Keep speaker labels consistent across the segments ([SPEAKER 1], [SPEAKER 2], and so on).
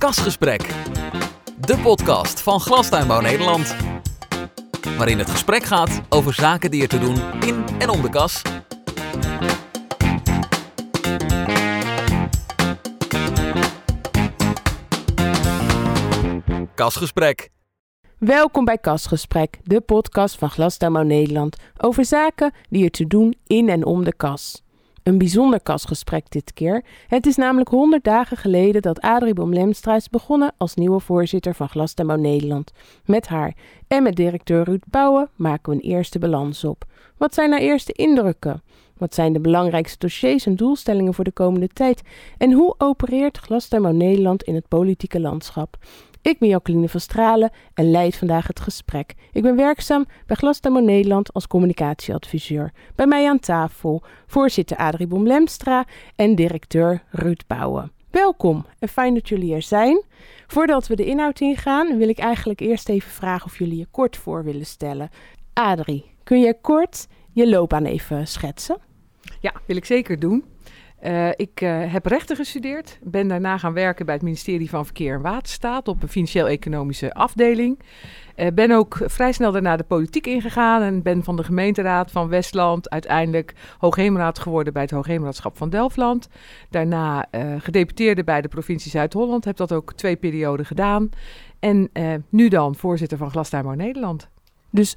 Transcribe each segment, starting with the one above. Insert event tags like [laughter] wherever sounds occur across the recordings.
[SPEAKER 1] Kasgesprek, de podcast van Glastuinbouw Nederland. Waarin het gesprek gaat over zaken die er te doen in en om de kas. Kasgesprek.
[SPEAKER 2] Welkom bij Kasgesprek, de podcast van Glastuinbouw Nederland over zaken die er te doen in en om de kas. Een bijzonder kasgesprek dit keer. Het is namelijk 100 dagen geleden dat Adrie Boom-Lemstra is begonnen als nieuwe voorzitter van Glastuinbouw Nederland. Met haar en met directeur Ruud Bouwen maken we een eerste balans op. Wat zijn haar eerste indrukken? Wat zijn de belangrijkste dossiers en doelstellingen voor de komende tijd? En hoe opereert Glastuinbouw Nederland in het politieke landschap? Ik ben Jacqueline van Stralen en leid vandaag het gesprek. Ik ben werkzaam bij Glasdemo Nederland als communicatieadviseur. Bij mij aan tafel voorzitter Adrie Boom-Lemstra en directeur Ruud Bouwen. Welkom en fijn dat jullie er zijn. Voordat we de inhoud ingaan, wil ik eigenlijk eerst even vragen of jullie je kort voor willen stellen. Adrie, kun je kort je loopbaan even schetsen?
[SPEAKER 3] Ja, wil ik zeker doen. Uh, ik uh, heb rechten gestudeerd, ben daarna gaan werken bij het ministerie van Verkeer en Waterstaat op een financieel-economische afdeling. Uh, ben ook vrij snel daarna de politiek ingegaan en ben van de gemeenteraad van Westland uiteindelijk hoogheemraad geworden bij het Hoogheemraadschap van Delftland. Daarna gedeputeerde bij de provincie Zuid-Holland, heb dat ook twee perioden gedaan. En nu dan voorzitter van Glastuinbouw Nederland.
[SPEAKER 2] Dus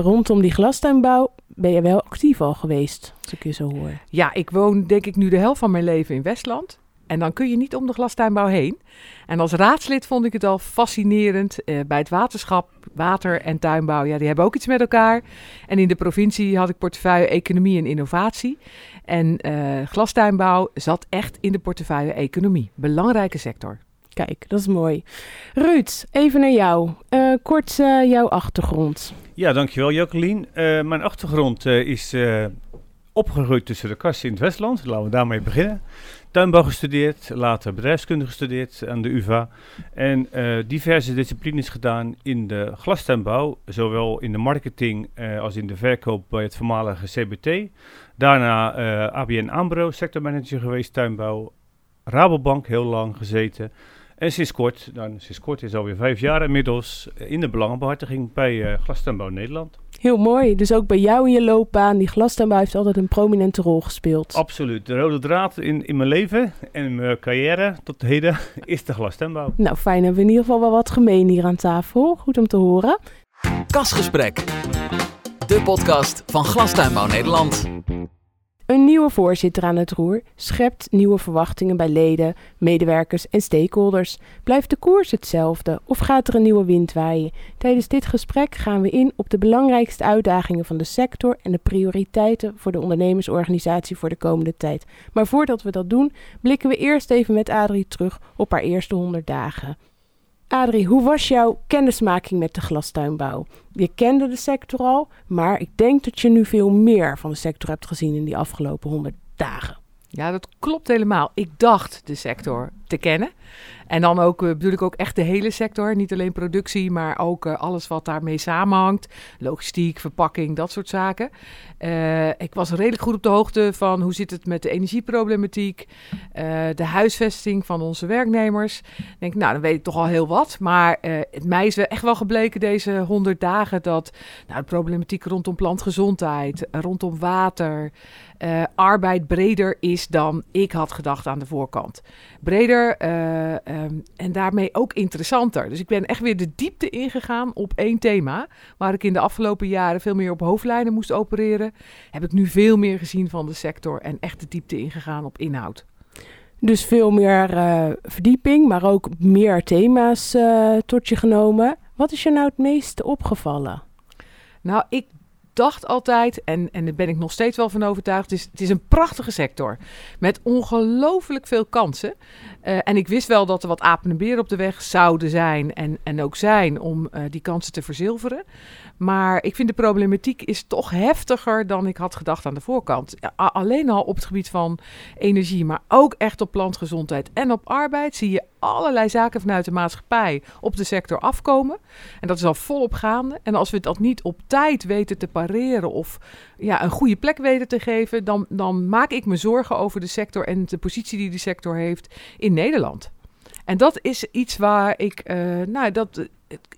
[SPEAKER 2] rondom die glastuinbouw ben je wel actief al geweest, als ik je zo hoor.
[SPEAKER 3] Ja, ik woon denk ik nu de helft van mijn leven in Westland. En dan kun je niet om de glastuinbouw heen. En als raadslid vond ik het al fascinerend. Eh, bij het waterschap, water en tuinbouw, ja, die hebben ook iets met elkaar. En in de provincie had ik portefeuille economie en innovatie. En uh, glastuinbouw zat echt in de portefeuille economie. Belangrijke sector.
[SPEAKER 2] Kijk, dat is mooi. Ruud, even naar jou. Uh, kort uh, jouw achtergrond.
[SPEAKER 4] Ja, dankjewel Jacqueline. Uh, mijn achtergrond is opgegroeid tussen de kassen in het Westland. Laten we daarmee beginnen. Tuinbouw gestudeerd, later bedrijfskunde gestudeerd aan de UvA. En diverse disciplines gedaan in de glastuinbouw. Zowel in de marketing als in de verkoop bij het voormalige CBT. Daarna ABN AMRO, sectormanager geweest tuinbouw. Rabobank heel lang gezeten. En sinds kort, nou, sinds kort is alweer vijf jaar inmiddels, eh, in de belangenbehartiging bij uh, Glastuinbouw Nederland.
[SPEAKER 2] Heel mooi. Dus ook bij jou in je loopbaan, die glastuinbouw heeft altijd een prominente rol gespeeld.
[SPEAKER 4] Absoluut. De rode draad in, in mijn leven en in mijn carrière tot heden [laughs] is de glastuinbouw.
[SPEAKER 2] Nou, fijn. Hebben we in ieder geval wel wat gemeen hier aan tafel. Goed om te horen.
[SPEAKER 1] Kasgesprek. De podcast van Glastuinbouw Nederland.
[SPEAKER 2] Een nieuwe voorzitter aan het roer schept nieuwe verwachtingen bij leden, medewerkers en stakeholders. Blijft de koers hetzelfde of gaat er een nieuwe wind waaien? Tijdens dit gesprek gaan we in op de belangrijkste uitdagingen van de sector en de prioriteiten voor de ondernemersorganisatie voor de komende tijd. Maar voordat we dat doen, blikken we eerst even met Adrie terug op haar eerste 100 dagen. Adrie, hoe was jouw kennismaking met de glastuinbouw? Je kende de sector al, maar ik denk dat je nu veel meer van de sector hebt gezien in die afgelopen 100 dagen.
[SPEAKER 3] Ja, dat klopt helemaal. Ik dacht de sector te kennen. En dan ook, uh, bedoel ik ook echt de hele sector. Niet alleen productie, maar ook uh, alles wat daarmee samenhangt. Logistiek, verpakking, dat soort zaken. Uh, ik was redelijk goed op de hoogte van hoe zit het met de energieproblematiek. de huisvesting van onze werknemers. Denk, nou, dan weet ik toch al heel wat. Maar het mij is echt wel gebleken deze honderd dagen dat nou, de problematiek rondom plantgezondheid, rondom water... Arbeid breder is dan ik had gedacht aan de voorkant. Breder uh, um, en daarmee ook interessanter. Dus ik ben echt weer de diepte ingegaan op één thema. Waar ik in de afgelopen jaren veel meer op hoofdlijnen moest opereren. Heb ik nu veel meer gezien van de sector en echt de diepte ingegaan op inhoud.
[SPEAKER 2] Dus veel meer uh, verdieping, maar ook meer thema's tot je genomen. Wat is je nou het meest opgevallen?
[SPEAKER 3] Nou, ik dacht altijd, en, en daar ben ik nog steeds wel van overtuigd, het is, het is een prachtige sector. Met ongelooflijk veel kansen. Uh, en ik wist wel dat er wat apen en beren op de weg zouden zijn en, en ook zijn om uh, die kansen te verzilveren. Maar ik vind de problematiek is toch heftiger dan ik had gedacht aan de voorkant. Alleen al op het gebied van energie, maar ook echt op plantgezondheid en op arbeid zie je allerlei zaken vanuit de maatschappij op de sector afkomen. En dat is al volop gaande. En als we dat niet op tijd weten te pareren of ja, een goede plek weten te geven, dan, dan maak ik me zorgen over de sector en de positie die de sector heeft in Nederland. En dat is iets waar ik, eh, nou, dat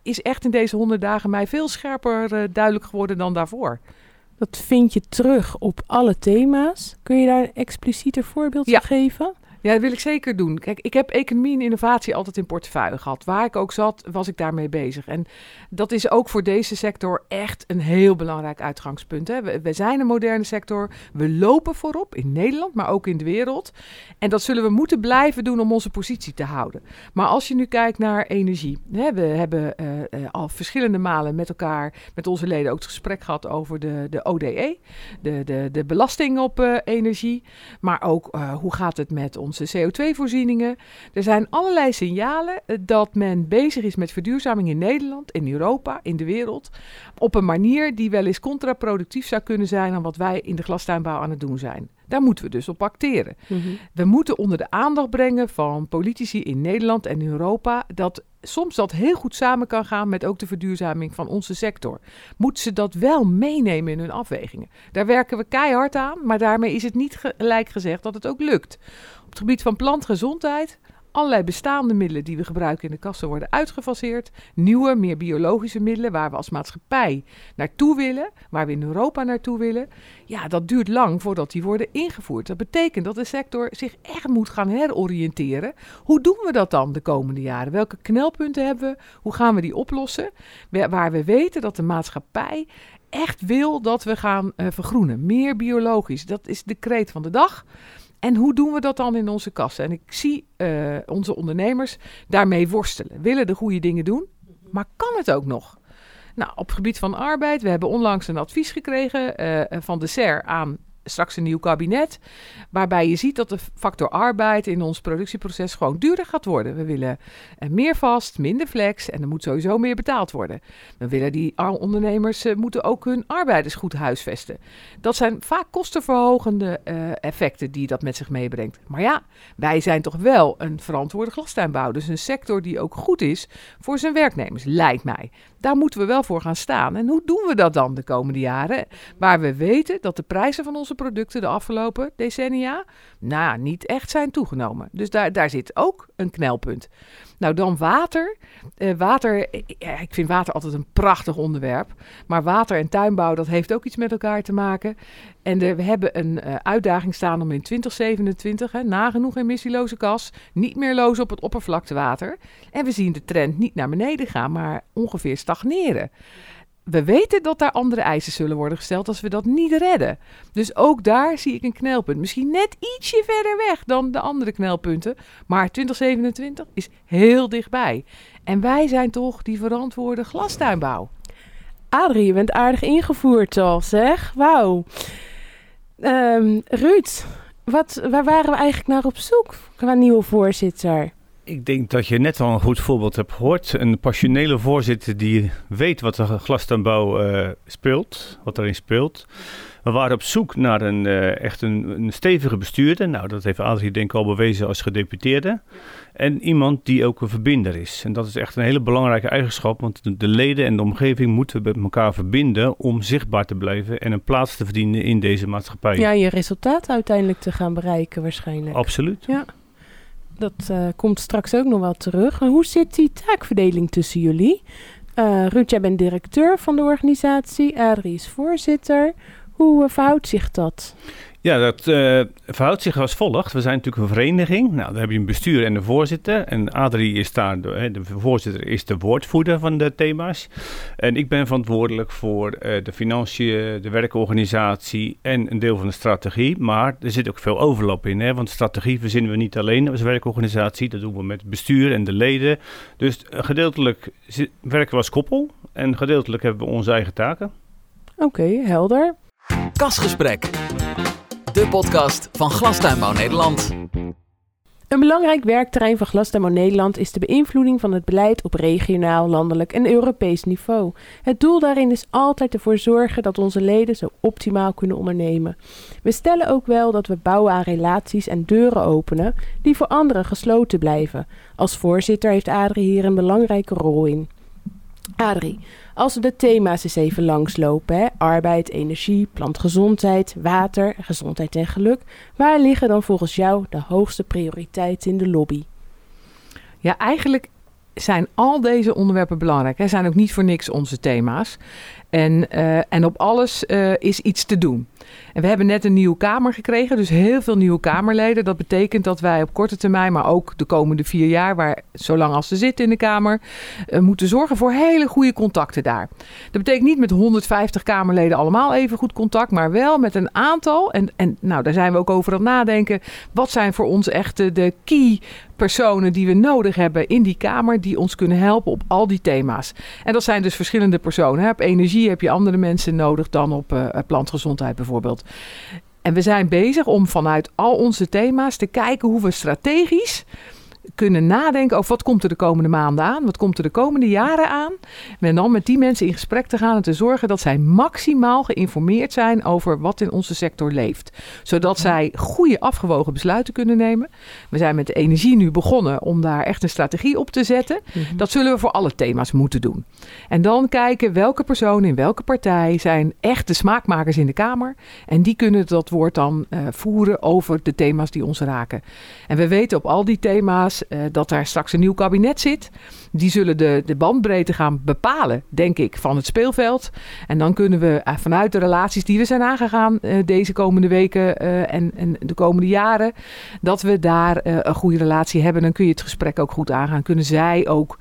[SPEAKER 3] is echt in deze honderd dagen mij veel scherper eh, duidelijk geworden dan daarvoor.
[SPEAKER 2] Dat vind je terug op alle thema's. Kun je daar een explicieter voorbeeld
[SPEAKER 3] Ja.
[SPEAKER 2] van geven?
[SPEAKER 3] Ja, dat wil ik zeker doen. Kijk, ik heb economie en innovatie altijd in portefeuille gehad. Waar ik ook zat, was ik daarmee bezig. En dat is ook voor deze sector echt een heel belangrijk uitgangspunt. Hè. We, we zijn een moderne sector. We lopen voorop in Nederland, maar ook in de wereld. En dat zullen we moeten blijven doen om onze positie te houden. Maar als je nu kijkt naar energie. Hè, we hebben eh, eh, al verschillende malen met elkaar, met onze leden, ook het gesprek gehad over de, de ODE. De, de, de belasting op eh, energie. Maar ook hoe gaat het met onze CO2-voorzieningen. Er zijn allerlei signalen eh, dat men bezig is met verduurzaming in Nederland, in Europa, in de wereld. Op een manier die wel eens contraproductief zou kunnen zijn aan wat wij in de glastuinbouw aan het doen zijn. Daar moeten we dus op acteren. We moeten onder de aandacht brengen van politici in Nederland en Europa dat soms dat heel goed samen kan gaan met ook de verduurzaming van onze sector. Moeten ze dat wel meenemen in hun afwegingen? Daar werken we keihard aan, maar daarmee is het niet gelijk gezegd dat het ook lukt. Het gebied van plantgezondheid, allerlei bestaande middelen die we gebruiken in de kassen worden uitgefaseerd. Nieuwe, meer biologische middelen waar we als maatschappij naartoe willen, waar we in Europa naartoe willen. Ja, dat duurt lang voordat die worden ingevoerd. Dat betekent dat de sector zich echt moet gaan heroriënteren. Hoe doen we dat dan de komende jaren? Welke knelpunten hebben we? Hoe gaan we die oplossen? Wa- Waar we weten dat de maatschappij echt wil dat we gaan eh, vergroenen. Meer biologisch. Dat is de kreet van de dag. En hoe doen we dat dan in onze kassen? En ik zie eh, onze ondernemers daarmee worstelen. Willen de goede dingen doen, maar kan het ook nog? Nou, op het gebied van arbeid, we hebben onlangs een advies gekregen eh, van de SER aan straks een nieuw kabinet. Waarbij je ziet dat de factor arbeid in ons productieproces gewoon duurder gaat worden. We willen eh, meer vast, minder flex en er moet sowieso meer betaald worden. We willen die ondernemers eh, moeten ook hun arbeiders goed huisvesten. Dat zijn vaak kostenverhogende eh, effecten die dat met zich meebrengt. Maar ja, wij zijn toch wel een verantwoorde glastuinbouw. Dus een sector die ook goed is voor zijn werknemers, lijkt mij. Daar moeten we wel voor gaan staan. En hoe doen we dat dan de komende jaren? Waar we weten dat de prijzen van onze producten de afgelopen decennia nou, niet echt zijn toegenomen. Dus daar, daar zit ook een knelpunt. Nou, dan water. Eh, water, eh, ik vind water altijd een prachtig onderwerp. Maar water en tuinbouw, dat heeft ook iets met elkaar te maken. En we hebben een eh, uitdaging staan om in 2027, hè, nagenoeg emissieloze kas, niet meer lozen op het oppervlaktewater. En we zien de trend niet naar beneden gaan, maar ongeveer stagneren. We weten dat daar andere eisen zullen worden gesteld als we dat niet redden. Dus ook daar zie ik een knelpunt. Misschien net ietsje verder weg dan de andere knelpunten. Maar 2027 is heel dichtbij. En wij zijn toch die verantwoorde glastuinbouw.
[SPEAKER 2] Adrie, je bent aardig ingevoerd al, zeg. Wauw. Ehm, Ruud, wat, waar waren we eigenlijk naar op zoek qua nieuwe voorzitter?
[SPEAKER 4] Ik denk dat je net al een goed voorbeeld hebt gehoord. Een passionele voorzitter die weet wat de glastuinbouw eh speelt, wat erin speelt. We waren op zoek naar een, eh, echt een, een stevige bestuurder. Nou, dat heeft Adrie denk ik al bewezen als gedeputeerde. En iemand die ook een verbinder is. En dat is echt een hele belangrijke eigenschap. Want de, de leden en de omgeving moeten met elkaar verbinden om zichtbaar te blijven en een plaats te verdienen in deze maatschappij.
[SPEAKER 2] Ja, je resultaat uiteindelijk te gaan bereiken waarschijnlijk.
[SPEAKER 4] Absoluut.
[SPEAKER 2] Dat eh, komt straks ook nog wel terug. En hoe zit die taakverdeling tussen jullie? Eh Ruud, jij bent directeur van de organisatie. Adrie is voorzitter. Hoe eh, verhoudt zich dat?
[SPEAKER 4] Ja, dat eh, verhoudt zich als volgt. We zijn natuurlijk een vereniging. Nou, dan heb je een bestuur en een voorzitter. En Adrie is daar, de, hè, de voorzitter is de woordvoerder van de thema's. En ik ben verantwoordelijk voor eh, de financiën, de werkorganisatie en een deel van de strategie. Maar er zit ook veel overlap in. Hè? Want strategie verzinnen we niet alleen als werkorganisatie. Dat doen we met het bestuur en de leden. Dus eh, gedeeltelijk werken we als koppel. En gedeeltelijk hebben we onze eigen taken.
[SPEAKER 2] Oké, helder.
[SPEAKER 1] Kasgesprek. De podcast van Glastuinbouw Nederland.
[SPEAKER 2] Een belangrijk werkterrein van Glastuinbouw Nederland is de beïnvloeding van het beleid op regionaal, landelijk en Europees niveau. Het doel daarin is altijd ervoor zorgen dat onze leden zo optimaal kunnen ondernemen. We stellen ook wel dat we bouwen aan relaties en deuren openen die voor anderen gesloten blijven. Als voorzitter heeft Adrie hier een belangrijke rol in. Adrie, als we de thema's eens even langslopen, hè? arbeid, energie, plantgezondheid, water, gezondheid en geluk, waar liggen dan volgens jou de hoogste prioriteiten in de lobby?
[SPEAKER 3] Ja, eigenlijk zijn al deze onderwerpen belangrijk. Er zijn ook niet voor niks onze thema's. En, uh, en op alles uh, is iets te doen. En we hebben net een nieuwe Kamer gekregen, dus heel veel nieuwe Kamerleden. Dat betekent dat wij op korte termijn, maar ook de komende vier jaar, waar zolang als ze zitten in de Kamer, uh, moeten zorgen voor hele goede contacten daar. Dat betekent niet met 150 Kamerleden allemaal even goed contact, maar wel met een aantal. En, en nou, daar zijn we ook over aan het nadenken. Wat zijn voor ons echt de, de key personen die we nodig hebben in die Kamer, die ons kunnen helpen op al die thema's. En dat zijn dus verschillende personen. Hè. Op energie heb je andere mensen nodig dan op uh, plantgezondheid bijvoorbeeld. En we zijn bezig om vanuit al onze thema's te kijken hoe we strategisch kunnen nadenken over wat komt er de komende maanden aan, wat komt er de komende jaren aan. En dan met die mensen in gesprek te gaan en te zorgen dat zij maximaal geïnformeerd zijn over wat in onze sector leeft. Zodat zij goede afgewogen besluiten kunnen nemen. We zijn met de energie nu begonnen om daar echt een strategie op te zetten. Mm-hmm. Dat zullen we voor alle thema's moeten doen. En dan kijken welke personen in welke partij zijn echt de smaakmakers in de Kamer. En die kunnen dat woord dan uh, voeren over de thema's die ons raken. En we weten op al die thema's uh, dat daar straks een nieuw kabinet zit. Die zullen de, de bandbreedte gaan bepalen, denk ik, van het speelveld. En dan kunnen we uh, vanuit de relaties die we zijn aangegaan uh, deze komende weken en, en, de komende jaren, dat we daar een goede relatie hebben. Dan kun je het gesprek ook goed aangaan. Kunnen zij ook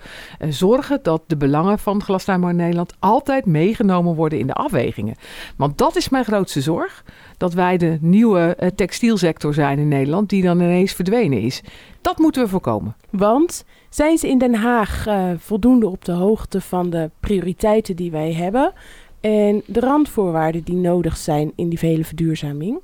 [SPEAKER 3] zorgen dat de belangen van Glastuinbouw in Nederland altijd meegenomen worden in de afwegingen. Want dat is mijn grootste zorg dat wij de nieuwe uh, textielsector zijn in Nederland, die dan ineens verdwenen is. Dat moeten we voorkomen.
[SPEAKER 2] Want zijn ze in Den Haag uh, voldoende op de hoogte van de prioriteiten die wij hebben en de randvoorwaarden die nodig zijn in die vele verduurzaming?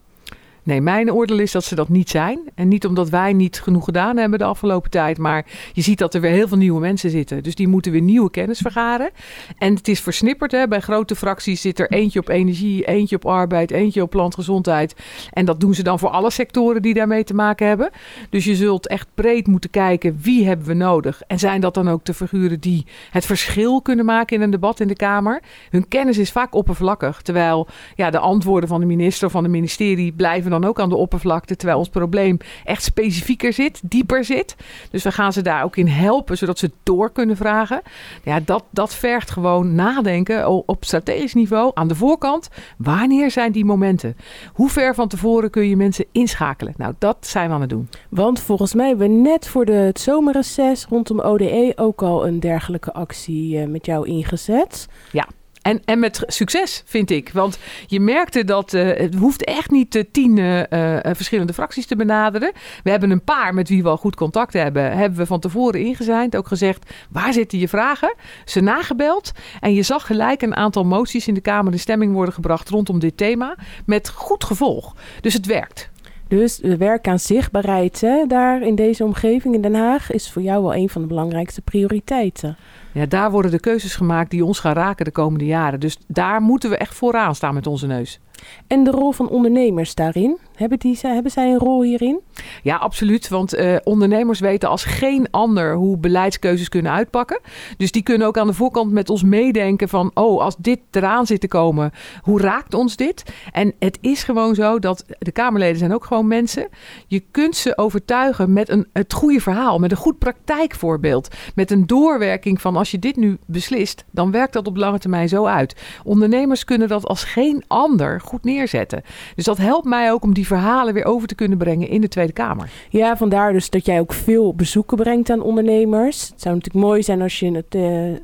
[SPEAKER 3] Nee, mijn oordeel is dat ze dat niet zijn. En niet omdat wij niet genoeg gedaan hebben de afgelopen tijd. Maar je ziet dat er weer heel veel nieuwe mensen zitten. Dus die moeten weer nieuwe kennis vergaren. En het is versnipperd. Hè. Bij grote fracties zit er eentje op energie, eentje op arbeid, eentje op plantgezondheid. En dat doen ze dan voor alle sectoren die daarmee te maken hebben. Dus je zult echt breed moeten kijken wie hebben we nodig. En zijn dat dan ook de figuren die het verschil kunnen maken in een debat in de Kamer. Hun kennis is vaak oppervlakkig. Terwijl ja, de antwoorden van de minister of van het ministerie blijven dan ook aan de oppervlakte. Terwijl ons probleem echt specifieker zit, dieper zit. Dus we gaan ze daar ook in helpen, zodat ze het door kunnen vragen. Ja, dat, dat vergt gewoon nadenken op strategisch niveau aan de voorkant. Wanneer zijn die momenten? Hoe ver van tevoren kun je mensen inschakelen? Nou, dat zijn we aan het doen.
[SPEAKER 2] Want volgens mij hebben we net voor de, het zomerreces rondom ODE ook al een dergelijke actie uh, met jou ingezet.
[SPEAKER 3] Ja. En, en met succes, vind ik. Want je merkte dat uh, het hoeft echt niet uh, tien uh, verschillende fracties te benaderen. We hebben een paar met wie we al goed contact hebben. Hebben we van tevoren ingezeind. Ook gezegd, waar zitten je vragen? Ze nagebeld. En je zag gelijk een aantal moties in de Kamer in stemming worden gebracht rondom dit thema. Met goed gevolg. Dus het werkt.
[SPEAKER 2] Dus werk aan zichtbaarheid hè, daar in deze omgeving in Den Haag is voor jou wel een van de belangrijkste prioriteiten.
[SPEAKER 3] Ja, daar worden de keuzes gemaakt die ons gaan raken de komende jaren. Dus daar moeten we echt vooraan staan met onze neus.
[SPEAKER 2] En de rol van ondernemers daarin? Hebben, die, hebben zij een rol hierin?
[SPEAKER 3] Ja, absoluut. Want uh, ondernemers weten als geen ander hoe beleidskeuzes kunnen uitpakken. Dus die kunnen ook aan de voorkant met ons meedenken van... oh, als dit eraan zit te komen, hoe raakt ons dit? En het is gewoon zo dat de Kamerleden zijn ook gewoon mensen. Je kunt ze overtuigen met een, het goede verhaal, met een goed praktijkvoorbeeld. Met een doorwerking van als je dit nu beslist, dan werkt dat op lange termijn zo uit. Ondernemers kunnen dat als geen ander goed neerzetten. Dus dat helpt mij ook om die verhalen weer over te kunnen brengen in de Tweede Kamer.
[SPEAKER 2] Ja, vandaar dus dat jij ook veel bezoeken brengt aan ondernemers. Het zou natuurlijk mooi zijn als je het uh,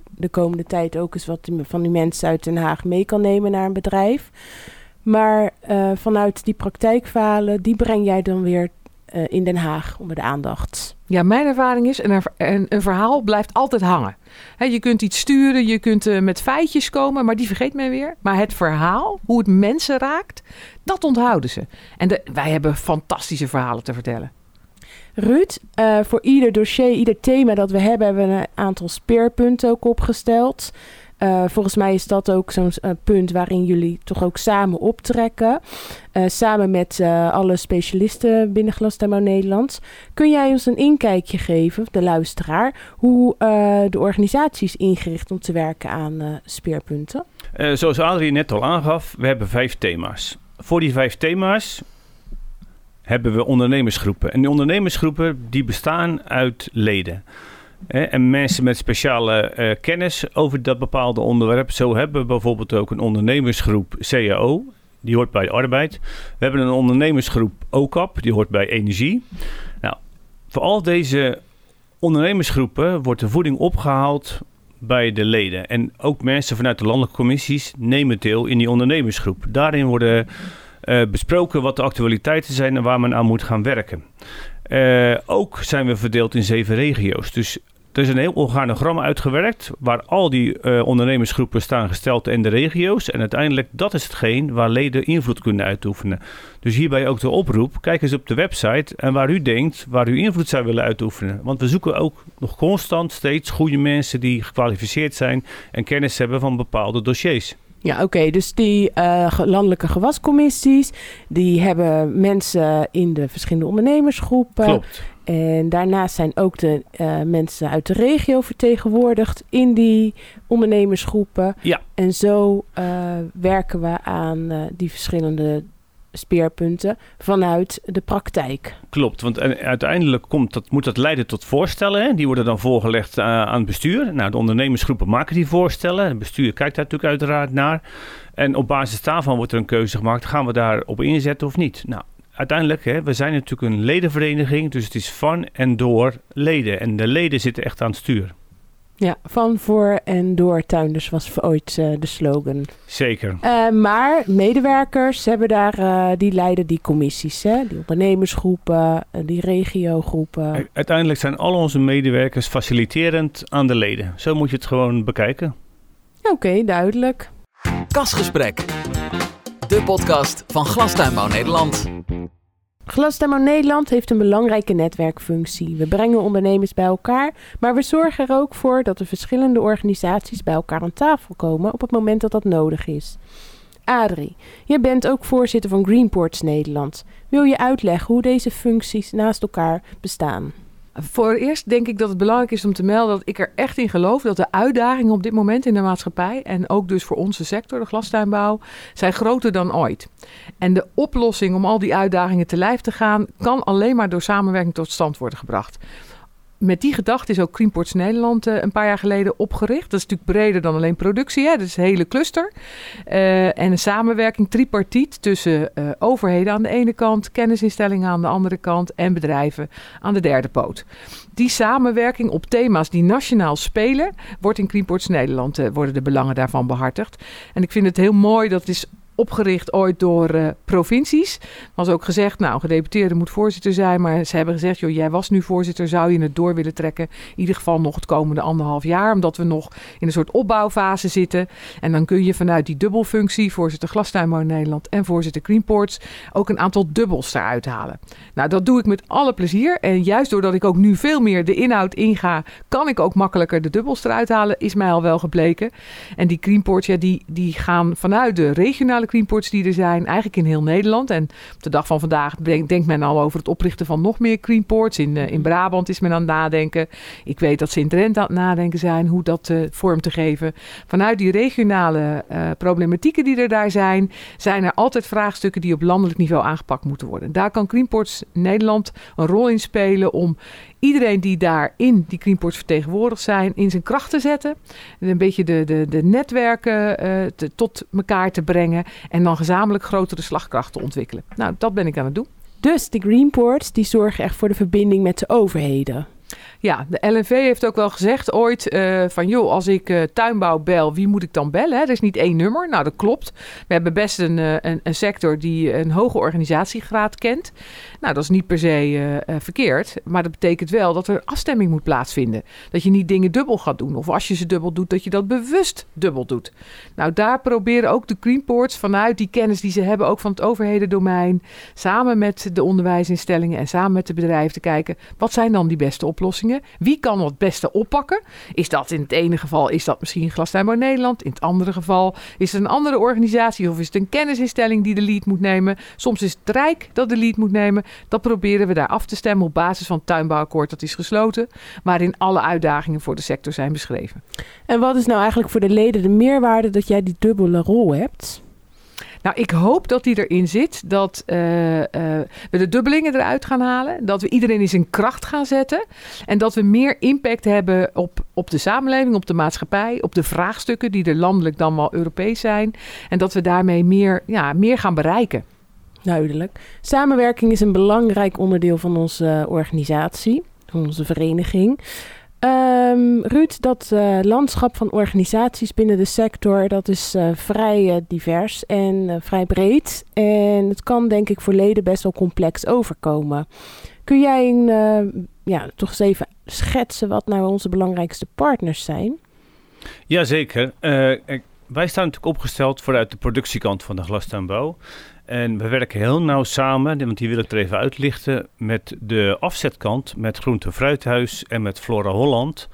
[SPEAKER 2] de komende tijd ook eens wat van die mensen uit Den Haag mee kan nemen naar een bedrijf. Maar uh, vanuit die praktijkverhalen, die breng jij dan weer uh, in Den Haag onder de aandacht.
[SPEAKER 3] Ja, mijn ervaring is, een, een, een verhaal blijft altijd hangen. He, je kunt iets sturen, je kunt uh, met feitjes komen, maar die vergeet men weer. Maar het verhaal, hoe het mensen raakt, dat onthouden ze. En de, wij hebben fantastische verhalen te vertellen.
[SPEAKER 2] Ruud, uh, voor ieder dossier, ieder thema dat we hebben, hebben we een aantal speerpunten ook opgesteld. Uh, volgens mij is dat ook zo'n uh, punt waarin jullie toch ook samen optrekken. Uh, samen met alle specialisten binnen Glastuinbouw Nederland. Kun jij ons een inkijkje geven, de luisteraar, hoe de organisatie is ingericht om te werken aan speerpunten?
[SPEAKER 4] zoals Adrie net al aangaf, we hebben vijf thema's. Voor die vijf thema's hebben we ondernemersgroepen. En die ondernemersgroepen die bestaan uit leden. En mensen met speciale eh, kennis over dat bepaalde onderwerp. Zo hebben we bijvoorbeeld ook een ondernemersgroep CAO. Die hoort bij arbeid. We hebben een ondernemersgroep OCAP. Die hoort bij energie. Nou, voor al deze ondernemersgroepen wordt de voeding opgehaald bij de leden. En ook mensen vanuit de landelijke commissies nemen deel in die ondernemersgroep. Daarin worden uh, besproken wat de actualiteiten zijn en waar men aan moet gaan werken. Uh, ook zijn we verdeeld in zeven regio's. Dus er is een heel organogram uitgewerkt waar al die uh, ondernemersgroepen staan gesteld in de regio's. En uiteindelijk dat is hetgeen waar leden invloed kunnen uitoefenen. Dus hierbij ook de oproep, kijk eens op de website en waar u denkt, waar u invloed zou willen uitoefenen. Want we zoeken ook nog constant steeds goede mensen die gekwalificeerd zijn en kennis hebben van bepaalde dossiers.
[SPEAKER 2] Ja, oké. Dus die uh, landelijke gewascommissies, die hebben mensen in de verschillende ondernemersgroepen.
[SPEAKER 4] Klopt.
[SPEAKER 2] En daarnaast zijn ook de uh, mensen uit de regio vertegenwoordigd in die ondernemersgroepen.
[SPEAKER 4] Ja.
[SPEAKER 2] En zo uh, werken we aan die verschillende speerpunten vanuit de praktijk.
[SPEAKER 4] Klopt, want uiteindelijk komt dat, moet dat leiden tot voorstellen. Hè? Die worden dan voorgelegd uh, aan het bestuur. Nou, de ondernemersgroepen maken die voorstellen. Het bestuur kijkt daar natuurlijk uiteraard naar. En op basis daarvan wordt er een keuze gemaakt. Gaan we daarop inzetten of niet? Nou, uiteindelijk, hè, we zijn natuurlijk een ledenvereniging. Dus het is van en door leden. En de leden zitten echt aan het stuur.
[SPEAKER 2] Ja, van, voor en door tuinders was ooit uh, de slogan.
[SPEAKER 4] Zeker.
[SPEAKER 2] Uh, maar medewerkers hebben daar, uh, die leiden die commissies, hè? die ondernemersgroepen, die regiogroepen.
[SPEAKER 4] Uiteindelijk zijn al onze medewerkers faciliterend aan de leden. Zo moet je het gewoon bekijken.
[SPEAKER 2] Oké, okay, duidelijk.
[SPEAKER 1] Kasgesprek, de podcast van Glastuinbouw Nederland.
[SPEAKER 2] Glastuinbouw Nederland heeft een belangrijke netwerkfunctie. We brengen ondernemers bij elkaar, maar we zorgen er ook voor dat de verschillende organisaties bij elkaar aan tafel komen op het moment dat dat nodig is. Adrie, je bent ook voorzitter van Greenports Nederland. Wil je uitleggen hoe deze functies naast elkaar bestaan?
[SPEAKER 3] Voor eerst denk ik dat het belangrijk is om te melden dat ik er echt in geloof dat de uitdagingen op dit moment in de maatschappij en ook dus voor onze sector, de glastuinbouw, zijn groter dan ooit. En de oplossing om al die uitdagingen te lijf te gaan, kan alleen maar door samenwerking tot stand worden gebracht met die gedachte is ook Creamports Nederland uh, een paar jaar geleden opgericht. Dat is natuurlijk breder dan alleen productie. Hè? Dat is een hele cluster. Uh, en een samenwerking tripartiet tussen uh, overheden aan de ene kant, kennisinstellingen aan de andere kant en bedrijven aan de derde poot. Die samenwerking op thema's die nationaal spelen, wordt in Creamports Nederland worden de belangen daarvan behartigd. En ik vind het heel mooi dat het is opgericht ooit door uh, provincies. Was ook gezegd, nou, gedeputeerde moet voorzitter zijn. Maar ze hebben gezegd, joh, jij was nu voorzitter, zou je het door willen trekken? In ieder geval nog het komende anderhalf jaar, omdat we nog in een soort opbouwfase zitten. En dan kun je vanuit die dubbelfunctie, voorzitter Glastuinbouw Nederland en voorzitter Greenports, ook een aantal dubbels eruit halen. Nou, dat doe ik met alle plezier. En juist doordat ik ook nu veel meer de inhoud inga, kan ik ook makkelijker de dubbels eruit halen, is mij al wel gebleken. En die Greenports, ja, die, die gaan vanuit de regionale Greenports die er zijn, eigenlijk in heel Nederland. En op de dag van vandaag denk, denkt men al over het oprichten van nog meer Greenports. In, uh, in Brabant is men aan het nadenken. Ik weet dat ze in Drenthe aan het nadenken zijn hoe dat uh, vorm te geven. Vanuit die regionale uh, problematieken die er daar zijn, zijn er altijd vraagstukken die op landelijk niveau aangepakt moeten worden. Daar kan Greenports Nederland een rol in spelen om iedereen die daar in die Greenports vertegenwoordigd zijn, in zijn kracht te zetten. En een beetje de, de, de netwerken te, tot elkaar te brengen. En dan gezamenlijk grotere slagkracht te ontwikkelen. Nou, dat ben ik aan het doen.
[SPEAKER 2] Dus de Greenports die zorgen echt voor de verbinding met de overheden.
[SPEAKER 3] Ja, de LNV heeft ook wel gezegd ooit uh, van joh, als ik uh, tuinbouw bel, wie moet ik dan bellen? Er is niet één nummer. Nou, dat klopt. We hebben best een, uh, een, een, sector die een hoge organisatiegraad kent. Nou, dat is niet per se verkeerd, maar dat betekent wel dat er afstemming moet plaatsvinden. Dat je niet dingen dubbel gaat doen. Of als je ze dubbel doet, dat je dat bewust dubbel doet. Nou, daar proberen ook de Greenports vanuit die kennis die ze hebben, ook van het overhedendomein, samen met de onderwijsinstellingen en samen met de bedrijven te kijken, wat zijn dan die beste oplossingen? Wie kan het beste oppakken? Is dat in het ene geval is dat misschien Glastuinbouw Nederland. In het andere geval is het een andere organisatie of is het een kennisinstelling die de lead moet nemen. Soms is het Rijk dat de lead moet nemen. Dat proberen we daar af te stemmen op basis van het tuinbouwakkoord dat is gesloten. Waarin alle uitdagingen voor de sector zijn beschreven.
[SPEAKER 2] En wat is nou eigenlijk voor de leden de meerwaarde dat jij die dubbele rol hebt?
[SPEAKER 3] Nou, ik hoop dat die erin zit. Dat eh, eh, we de dubbelingen eruit gaan halen. Dat we iedereen in zijn kracht gaan zetten. En dat we meer impact hebben op, op de samenleving, op de maatschappij, op de vraagstukken die er landelijk dan wel Europees zijn. En dat we daarmee meer, ja, meer gaan bereiken.
[SPEAKER 2] Duidelijk. Samenwerking is een belangrijk onderdeel van onze organisatie, van onze vereniging. Um, Ruud, dat uh, landschap van organisaties binnen de sector, dat is uh, vrij uh, divers en vrij breed. En het kan denk ik voor leden best wel complex overkomen. Kun jij een, ja, toch eens even schetsen wat nou onze belangrijkste partners zijn?
[SPEAKER 4] Jazeker. wij staan natuurlijk opgesteld vanuit de productiekant van de glastuinbouw. En we werken heel nauw samen, want die wil ik er even uitlichten, met de afzetkant, met Groente Fruithuis en met Flora Holland.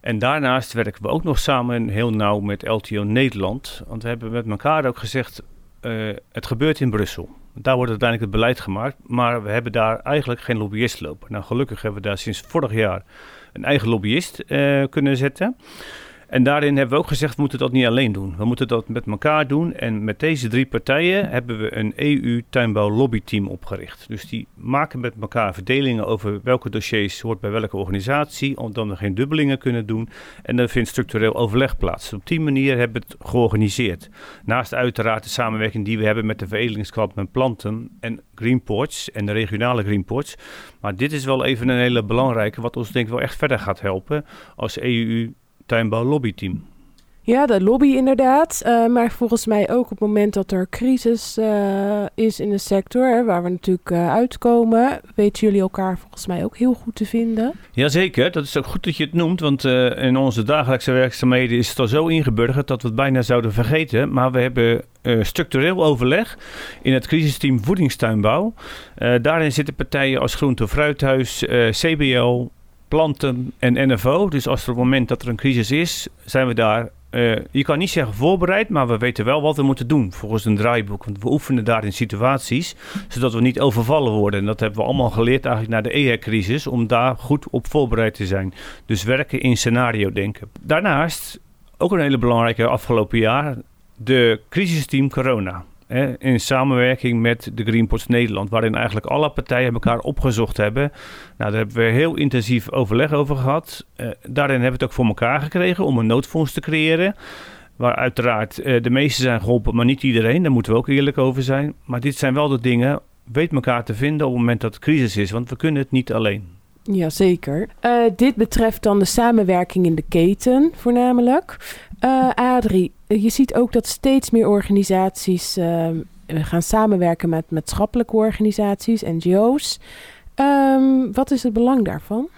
[SPEAKER 4] En daarnaast werken we ook nog samen heel nauw met LTO Nederland. Want we hebben met elkaar ook gezegd, uh, het gebeurt in Brussel. Daar wordt uiteindelijk het beleid gemaakt, maar we hebben daar eigenlijk geen lobbyist lopen. Nou, gelukkig hebben we daar sinds vorig jaar een eigen lobbyist uh, kunnen zetten. En daarin hebben we ook gezegd, we moeten dat niet alleen doen. We moeten dat met elkaar doen. En met deze drie partijen hebben we een EU-tuinbouw lobbyteam opgericht. Dus die maken met elkaar verdelingen over welke dossiers hoort bij welke organisatie. Omdat we geen dubbelingen kunnen doen. En er vindt structureel overleg plaats. Op die manier hebben we het georganiseerd. Naast uiteraard de samenwerking die we hebben met de veredelingskamp met planten en Greenports en de regionale Greenports. Maar dit is wel even een hele belangrijke, wat ons denk ik wel echt verder gaat helpen als EU tuinbouw lobbyteam.
[SPEAKER 2] Ja, de lobby inderdaad. Uh, maar volgens mij ook op het moment dat er crisis uh, is in de sector, hè, waar we natuurlijk uh, uitkomen, weten jullie elkaar volgens mij ook heel goed te vinden.
[SPEAKER 4] Jazeker, dat is ook goed dat je het noemt, want in onze dagelijkse werkzaamheden is het al zo ingeburgerd dat we het bijna zouden vergeten. Maar we hebben structureel overleg in het crisisteam voedingstuinbouw. daarin zitten partijen als Groente Fruithuis, CBL, planten en NFO. Dus als er op het moment dat er een crisis is, zijn we daar. Uh, je kan niet zeggen voorbereid, maar we weten wel wat we moeten doen volgens een draaiboek. Want we oefenen daar in situaties, zodat we niet overvallen worden. En dat hebben we allemaal geleerd eigenlijk na de EHEC-crisis, om daar goed op voorbereid te zijn. Dus werken in scenario denken. Daarnaast, ook een hele belangrijke afgelopen jaar, de crisisteam corona in samenwerking met de Greenpots Nederland, waarin eigenlijk alle partijen elkaar opgezocht hebben. Nou, daar hebben we heel intensief overleg over gehad. Uh, daarin hebben we het ook voor elkaar gekregen om een noodfonds te creëren. Waar uiteraard uh, de meesten zijn geholpen, maar niet iedereen. Daar moeten we ook eerlijk over zijn. Maar dit zijn wel de dingen, weet elkaar te vinden op het moment dat het crisis is, want we kunnen het niet alleen.
[SPEAKER 2] Jazeker. Uh, dit betreft dan de samenwerking in de keten voornamelijk. Uh, Adrie, je ziet ook dat steeds meer organisaties gaan samenwerken met maatschappelijke organisaties, NGO's. Um, wat is het belang daarvan?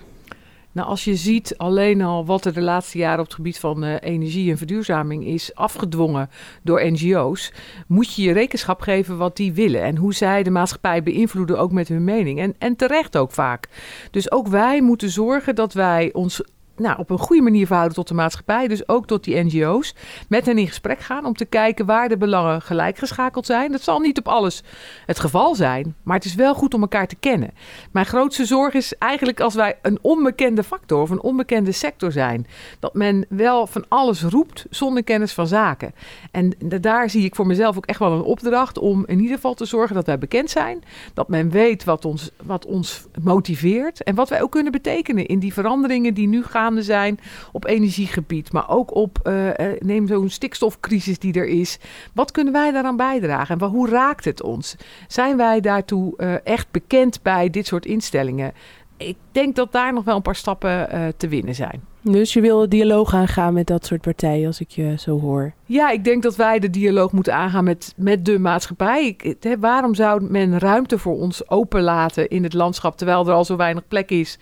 [SPEAKER 3] Nou, als je ziet alleen al wat er de laatste jaren op het gebied van uh, energie en verduurzaming is afgedwongen door NGO's, moet je je rekenschap geven wat die willen en hoe zij de maatschappij beïnvloeden ook met hun mening. En, en terecht ook vaak. Dus ook wij moeten zorgen dat wij ons nou, op een goede manier verhouden tot de maatschappij, dus ook tot die NGO's, met hen in gesprek gaan om te kijken waar de belangen gelijk geschakeld zijn. Dat zal niet op alles het geval zijn, maar het is wel goed om elkaar te kennen. Mijn grootste zorg is eigenlijk als wij een onbekende factor of een onbekende sector zijn, dat men wel van alles roept zonder kennis van zaken. En daar zie ik voor mezelf ook echt wel een opdracht om in ieder geval te zorgen dat wij bekend zijn, dat men weet wat ons, wat ons motiveert en wat wij ook kunnen betekenen in die veranderingen die nu gaan zijn op energiegebied, maar ook op, uh, neem zo'n stikstofcrisis die er is. Wat kunnen wij daaraan bijdragen en hoe raakt het ons? Zijn wij daartoe uh, echt bekend bij dit soort instellingen? Ik denk dat daar nog wel een paar stappen uh, te winnen zijn.
[SPEAKER 2] Dus je wil de dialoog aangaan met dat soort partijen, als ik je zo hoor.
[SPEAKER 3] Ja, ik denk dat wij de dialoog moeten aangaan met, met de maatschappij. Ik, he, waarom zou men ruimte voor ons openlaten in het landschap, terwijl er al zo weinig plek is,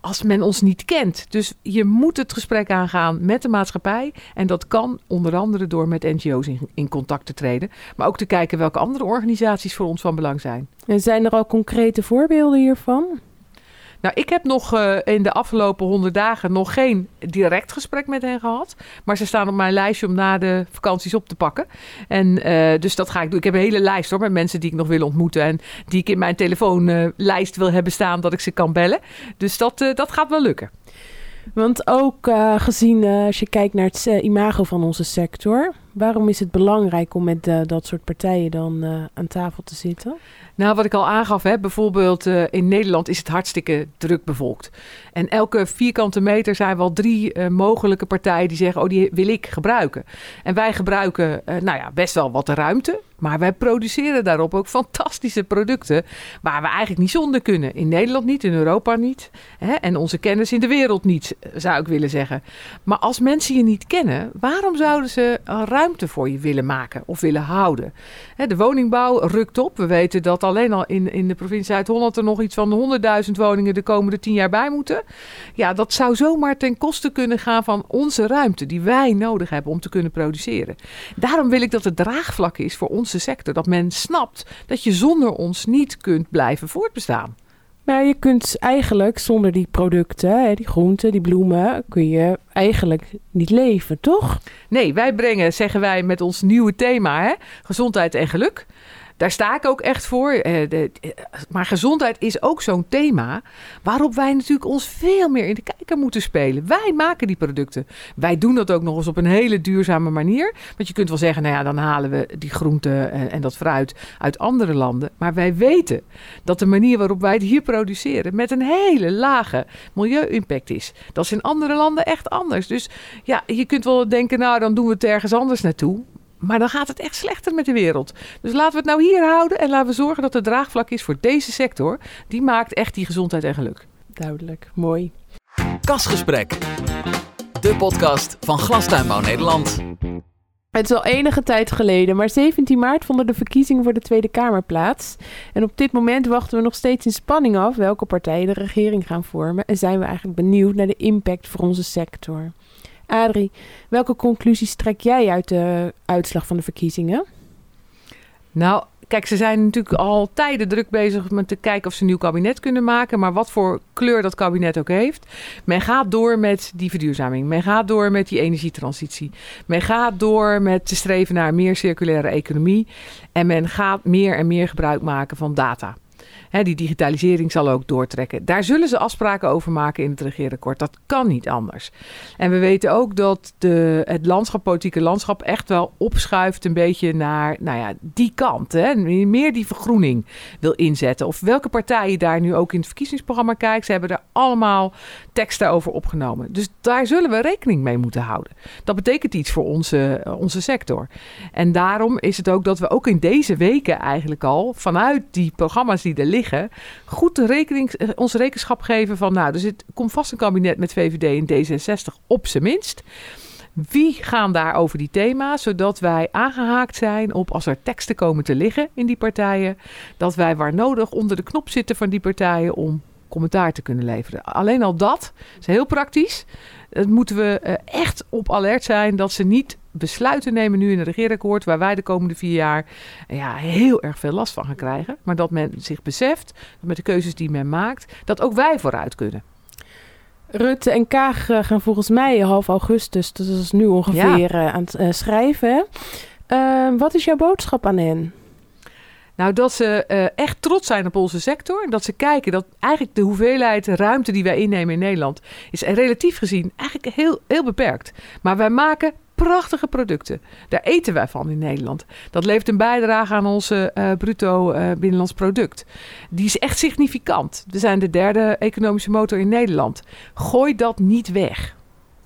[SPEAKER 3] als men ons niet kent? Dus je moet het gesprek aangaan met de maatschappij. En dat kan onder andere door met NGO's in, contact te treden. Maar ook te kijken welke andere organisaties voor ons van belang zijn.
[SPEAKER 2] En zijn er al concrete voorbeelden hiervan?
[SPEAKER 3] Nou, ik heb nog uh, in de afgelopen honderd dagen nog geen direct gesprek met hen gehad. Maar ze staan op mijn lijstje om na de vakanties op te pakken. En uh, dus dat ga ik doen. Ik heb een hele lijst hoor, met mensen die ik nog wil ontmoeten. En die ik in mijn telefoonlijst wil hebben staan dat ik ze kan bellen. Dus dat, dat gaat wel lukken.
[SPEAKER 2] Want ook gezien als je kijkt naar het imago van onze sector Waarom is het belangrijk om met uh, dat soort partijen dan uh, aan tafel te zitten?
[SPEAKER 3] Nou, wat ik al aangaf, hè, bijvoorbeeld uh, in Nederland is het hartstikke druk bevolkt. En elke vierkante meter zijn wel drie mogelijke partijen die zeggen: Oh, die wil ik gebruiken. En wij gebruiken, nou ja, best wel wat ruimte. Maar wij produceren daarop ook fantastische producten waar we eigenlijk niet zonder kunnen. In Nederland niet, in Europa niet. Hè? En onze kennis in de wereld niet, zou ik willen zeggen. Maar als mensen je niet kennen, waarom zouden ze ruimte voor je willen maken of willen houden? De woningbouw rukt op. We weten dat alleen al in, in de provincie Zuid-Holland er nog iets van 100.000 woningen de komende tien jaar bij moeten. Ja, dat zou zomaar ten koste kunnen gaan van onze ruimte die wij nodig hebben om te kunnen produceren. Daarom wil ik dat het draagvlak is voor onze sector. Dat men snapt dat je zonder ons niet kunt blijven voortbestaan.
[SPEAKER 2] Maar je kunt eigenlijk zonder die producten, die groenten, die bloemen, kun je eigenlijk niet leven, toch?
[SPEAKER 3] Nee, wij brengen, zeggen wij met ons nieuwe thema, hè, gezondheid en geluk. Daar sta ik ook echt voor. Eh, de, eh, maar gezondheid is ook zo'n thema waarop wij natuurlijk ons veel meer in de kijker moeten spelen. Wij maken die producten. Wij doen dat ook nog eens op een hele duurzame manier. Want je kunt wel zeggen, nou ja, dan halen we die groenten en, en dat fruit uit andere landen. Maar wij weten dat de manier waarop wij het hier produceren met een hele lage milieu-impact is. Dat is in andere landen echt anders. Dus ja, je kunt wel denken, nou dan doen we het ergens anders naartoe. Maar dan gaat het echt slechter met de wereld. Dus laten we het nou hier houden en laten we zorgen dat er draagvlak is voor deze sector. Die maakt echt die gezondheid en geluk.
[SPEAKER 2] Duidelijk, mooi.
[SPEAKER 1] Kasgesprek, de podcast van Glastuinbouw Nederland.
[SPEAKER 2] Het is al enige tijd geleden, maar 17 maart vonden de verkiezingen voor de Tweede Kamer plaats. En op dit moment wachten we nog steeds in spanning af welke partijen de regering gaan vormen. En zijn we eigenlijk benieuwd naar de impact voor onze sector. Adrie, welke conclusies trek jij uit de uitslag van de verkiezingen?
[SPEAKER 3] Nou, kijk, ze zijn natuurlijk al tijden druk bezig met te kijken of ze een nieuw kabinet kunnen maken. Maar wat voor kleur dat kabinet ook heeft. Men gaat door met die verduurzaming. Men gaat door met die energietransitie. Men gaat door met te streven naar meer circulaire economie. En men gaat meer en meer gebruik maken van data die digitalisering zal ook doortrekken. Daar zullen ze afspraken over maken in het regeerakkoord. Dat kan niet anders. En we weten ook dat de, het landschap, politieke landschap echt wel opschuift een beetje naar nou ja, die kant. Hè? Meer die vergroening wil inzetten. Of welke partijen daar nu ook in het verkiezingsprogramma kijken. Ze hebben er allemaal teksten over opgenomen. Dus daar zullen we rekening mee moeten houden. Dat betekent iets voor onze, onze sector. En daarom is het ook dat we ook in deze weken eigenlijk al vanuit die programma's die er liggen goed de rekening, eh, ons rekenschap geven van, nou, er zit, komt vast een kabinet met VVD en D66 op zijn minst. Wie gaan daar over die thema's, zodat wij aangehaakt zijn op als er teksten komen te liggen in die partijen, dat wij waar nodig onder de knop zitten van die partijen om commentaar te kunnen leveren. Alleen al dat is heel praktisch. Dat moeten we eh, echt op alert zijn dat ze niet besluiten nemen nu in het regeerakkoord, waar wij de komende vier jaar ja, heel erg veel last van gaan krijgen. Maar dat men zich beseft, dat met de keuzes die men maakt, dat ook wij vooruit kunnen.
[SPEAKER 2] Rutte en Kaag eh, gaan volgens mij half augustus, dus dat is nu ongeveer eh, aan het schrijven. wat is jouw boodschap aan hen?
[SPEAKER 3] Nou, dat ze uh, echt trots zijn op onze sector. Dat ze kijken dat eigenlijk de hoeveelheid ruimte die wij innemen in Nederland... is relatief gezien eigenlijk heel, heel beperkt. Maar wij maken prachtige producten. Daar eten wij van in Nederland. Dat levert een bijdrage aan onze uh, bruto uh, binnenlands product. Die is echt significant. We zijn de derde economische motor in Nederland. Gooi dat niet weg.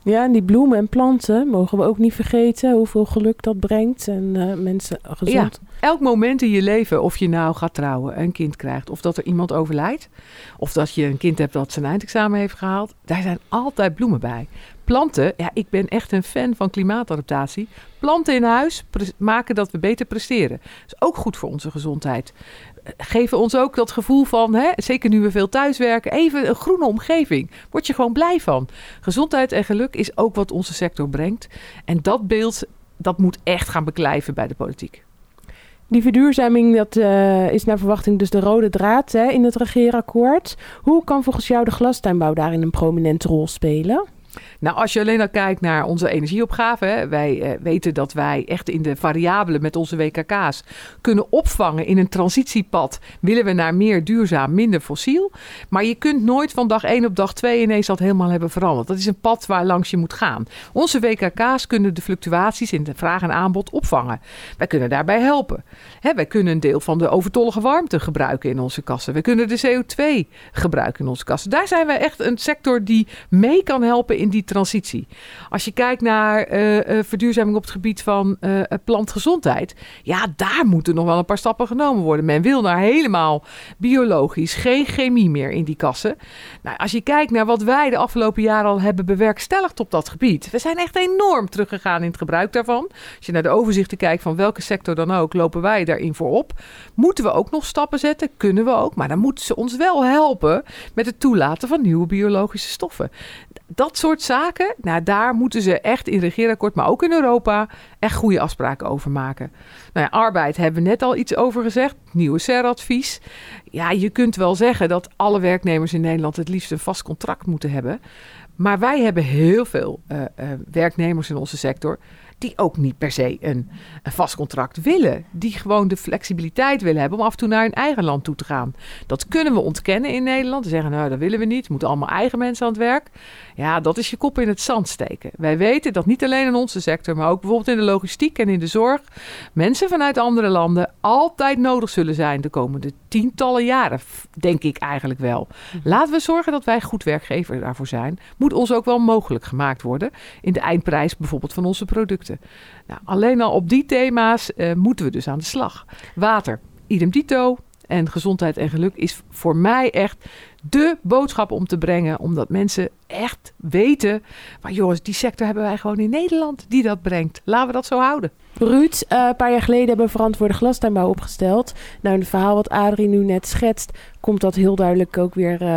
[SPEAKER 2] Ja, en die bloemen en planten mogen we ook niet vergeten hoeveel geluk dat brengt en uh, mensen gezond.
[SPEAKER 3] Ja, elk moment in je leven, of je nou gaat trouwen, een kind krijgt, of dat er iemand overlijdt, of dat je een kind hebt dat zijn eindexamen heeft gehaald, daar zijn altijd bloemen bij. Planten, ja, ik ben echt een fan van klimaatadaptatie. Planten in huis maken dat we beter presteren. Dat is ook goed voor onze gezondheid geven ons ook dat gevoel van, hè, zeker nu we veel thuiswerken, even een groene omgeving. Word je gewoon blij van. Gezondheid en geluk is ook wat onze sector brengt. En dat beeld, dat moet echt gaan beklijven bij de politiek.
[SPEAKER 2] Die verduurzaming, dat uh, is naar verwachting dus de rode draad hè, in het regeerakkoord. Hoe kan volgens jou de glastuinbouw daarin een prominente rol spelen?
[SPEAKER 3] Nou, als je alleen al kijkt naar onze energieopgave, wij eh, weten dat wij echt in de variabelen met onze WKK's kunnen opvangen in een transitiepad. Willen we naar meer duurzaam, minder fossiel. Maar je kunt nooit van dag 1 op dag 2 ineens dat helemaal hebben veranderd. Dat is een pad waar langs je moet gaan. Onze WKK's kunnen de fluctuaties in de vraag en aanbod opvangen. Wij kunnen daarbij helpen. Hè, wij kunnen een deel van de overtollige warmte gebruiken in onze kassen. We kunnen de CO2 gebruiken in onze kassen. Daar zijn wij echt een sector die mee kan helpen in die transitie. Als je kijkt naar uh, uh, verduurzaming op het gebied van uh, plantgezondheid, ja, daar moeten nog wel een paar stappen genomen worden. Men wil naar helemaal biologisch, geen chemie meer in die kassen. Nou, als je kijkt naar wat wij de afgelopen jaren al hebben bewerkstelligd op dat gebied, we zijn echt enorm teruggegaan in het gebruik daarvan. Als je naar de overzichten kijkt van welke sector dan ook, lopen wij daarin voorop. Moeten we ook nog stappen zetten? Kunnen we ook, maar dan moeten ze ons wel helpen met het toelaten van nieuwe biologische stoffen. Dat soort zaken, nou, daar moeten ze echt in regeerakkoord, maar ook in Europa, echt goede afspraken over maken. Nou ja, arbeid hebben we net al iets over gezegd. Nieuwe SER-advies. Ja, je kunt wel zeggen dat alle werknemers in Nederland het liefst een vast contract moeten hebben. Maar wij hebben heel veel uh, uh, werknemers in onze sector die ook niet per se een, een, vast contract willen. Die gewoon de flexibiliteit willen hebben om af en toe naar hun eigen land toe te gaan. Dat kunnen we ontkennen in Nederland. We zeggen, nou, dat willen we niet. Moeten allemaal eigen mensen aan het werk. Ja, dat is je kop in het zand steken. Wij weten dat niet alleen in onze sector, maar ook bijvoorbeeld in de logistiek en in de zorg, mensen vanuit andere landen altijd nodig zullen zijn de komende tientallen jaren, denk ik eigenlijk wel. Laten we zorgen dat wij goed werkgever daarvoor zijn. Moet ons ook wel mogelijk gemaakt worden in de eindprijs bijvoorbeeld van onze producten. Nou, alleen al op die thema's uh, moeten we dus aan de slag. Water, idem dito. En gezondheid en geluk is voor mij echt de boodschap om te brengen. Omdat mensen echt weten. Maar jongens, die sector hebben wij gewoon in Nederland die dat brengt. Laten we dat zo houden.
[SPEAKER 2] Ruud, uh, een paar jaar geleden hebben we verantwoorde glastuinbouw opgesteld. Nou, in het verhaal wat Adrie nu net schetst, komt dat heel duidelijk ook weer uh,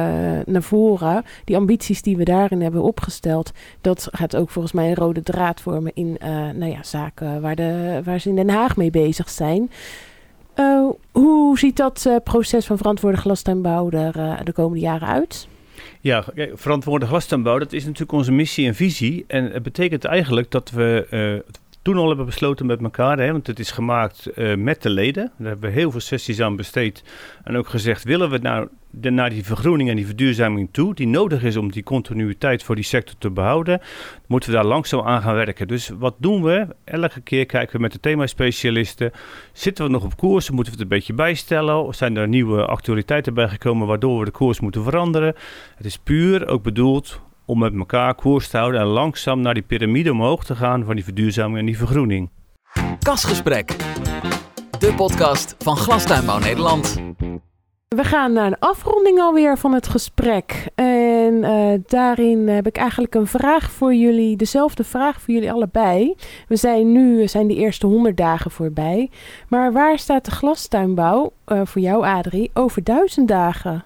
[SPEAKER 2] naar voren. Die ambities die we daarin hebben opgesteld, dat gaat ook volgens mij een rode draad vormen in uh, nou ja, zaken waar, de, waar ze in Den Haag mee bezig zijn. Uh, hoe ziet dat uh, proces van verantwoorde glastuinbouw er uh, de komende jaren uit?
[SPEAKER 4] Ja, verantwoorde glastuinbouw, dat is natuurlijk onze missie en visie. En het betekent eigenlijk dat we toen al hebben besloten met elkaar, hè, want het is gemaakt uh, met de leden. Daar hebben we heel veel sessies aan besteed. En ook gezegd, willen we nou naar die vergroening en die verduurzaming toe, die nodig is om die continuïteit voor die sector te behouden, moeten we daar langzaam aan gaan werken. Dus wat doen we? Elke keer kijken we met de themaspecialisten, zitten we nog op koers? Moeten we het een beetje bijstellen? Of zijn er nieuwe actualiteiten bijgekomen waardoor we de koers moeten veranderen? Het is puur ook bedoeld om met elkaar koers te houden en langzaam naar die piramide omhoog te gaan van die verduurzaming en die vergroening.
[SPEAKER 1] Kasgesprek, de podcast van Glastuinbouw Nederland.
[SPEAKER 2] We gaan naar een afronding alweer van het gesprek. En uh, daarin heb ik eigenlijk een vraag voor jullie, dezelfde vraag voor jullie allebei. We zijn nu, zijn de eerste 100 dagen voorbij. Maar waar staat de glastuinbouw, uh, voor jou Adrie, over duizend dagen?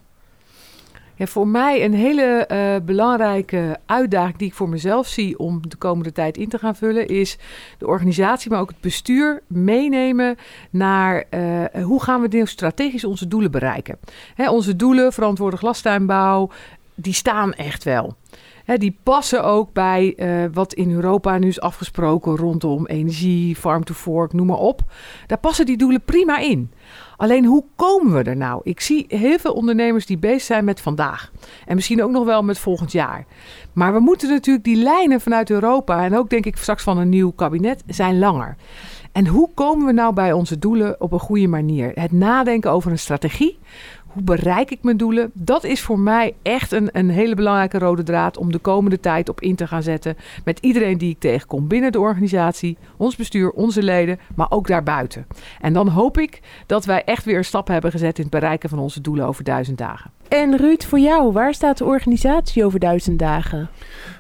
[SPEAKER 3] Ja, voor mij een hele uh, belangrijke uitdaging die ik voor mezelf zie om de komende tijd in te gaan vullen, is de organisatie, maar ook het bestuur meenemen naar uh, hoe gaan we nou strategisch onze doelen bereiken. Hè, onze doelen, verantwoorde glastuinbouw, die staan echt wel. Hè, die passen ook bij uh, wat in Europa nu is afgesproken rondom energie, farm to fork, noem maar op. Daar passen die doelen prima in. Alleen hoe komen we er nou? Ik zie heel veel ondernemers die bezig zijn met vandaag. En misschien ook nog wel met volgend jaar. Maar we moeten natuurlijk die lijnen vanuit Europa en ook denk ik straks van een nieuw kabinet zijn langer. En hoe komen we nou bij onze doelen op een goede manier? Het nadenken over een strategie. Hoe bereik ik mijn doelen? Dat is voor mij echt een, een hele belangrijke rode draad om de komende tijd op in te gaan zetten. Met iedereen die ik tegenkom binnen de organisatie, ons bestuur, onze leden, maar ook daarbuiten. En dan hoop ik dat wij echt weer een stap hebben gezet in het bereiken van onze doelen over duizend dagen.
[SPEAKER 2] En Ruud, voor jou, waar staat de organisatie over duizend dagen?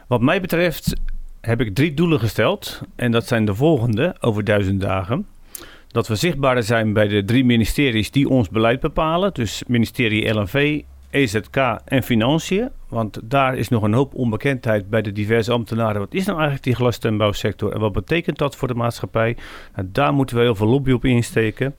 [SPEAKER 4] Wat mij betreft heb ik drie doelen gesteld. En dat zijn de volgende over duizend dagen dat we zichtbaarder zijn bij de drie ministeries die ons beleid bepalen. Dus ministerie LNV, EZK en Financiën. Want daar is nog een hoop onbekendheid bij de diverse ambtenaren. Wat is nou eigenlijk die glastuinbouwsector en wat betekent dat voor de maatschappij? Nou, daar moeten we heel veel lobby op insteken.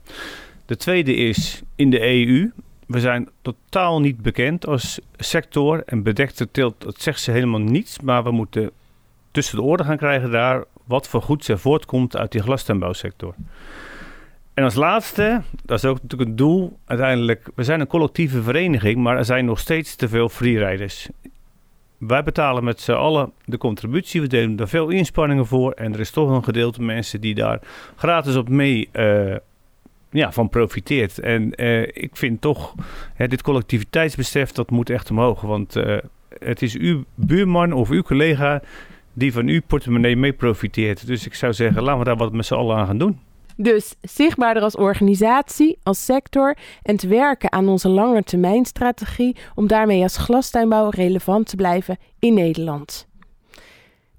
[SPEAKER 4] De tweede is in de EU. We zijn totaal niet bekend als sector en bedekte teelt, dat zegt ze helemaal niets. Maar we moeten tussen de oren gaan krijgen daar wat voor goeds er voortkomt uit die glastuinbouwsector. En als laatste, dat is ook natuurlijk een doel, uiteindelijk, we zijn een collectieve vereniging, maar er zijn nog steeds te veel freeriders. Wij betalen met z'n allen de contributie, we delen daar veel inspanningen voor en er is toch een gedeelte mensen die daar gratis op mee uh, ja, van profiteert. En uh, ik vind toch, hè, dit collectiviteitsbesef, dat moet echt omhoog, want uh, het is uw buurman of uw collega die van uw portemonnee mee profiteert. Dus ik zou zeggen, laten we daar wat met z'n allen aan gaan doen.
[SPEAKER 2] Dus zichtbaarder als organisatie, als sector en te werken aan onze langetermijnstrategie om daarmee als glastuinbouw relevant te blijven in Nederland.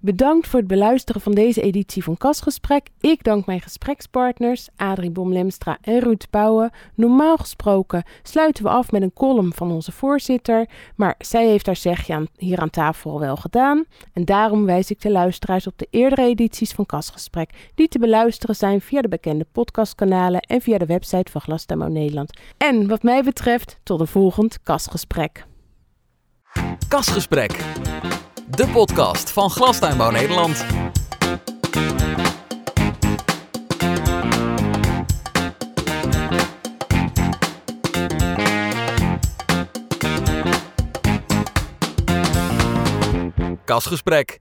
[SPEAKER 2] Bedankt voor het beluisteren van deze editie van Kasgesprek. Ik dank mijn gesprekspartners Adrie Bomlemstra en Ruud Bouwen. Normaal gesproken sluiten we af met een column van onze voorzitter, maar zij heeft haar zegje hier aan tafel wel gedaan. En daarom wijs ik de luisteraars op de eerdere edities van Kasgesprek, die te beluisteren zijn via de bekende podcastkanalen en via de website van Glasdemo Nederland. En wat mij betreft, tot een volgend Kasgesprek.
[SPEAKER 1] Kasgesprek de podcast van Glastuinbouw Nederland. Kasgesprek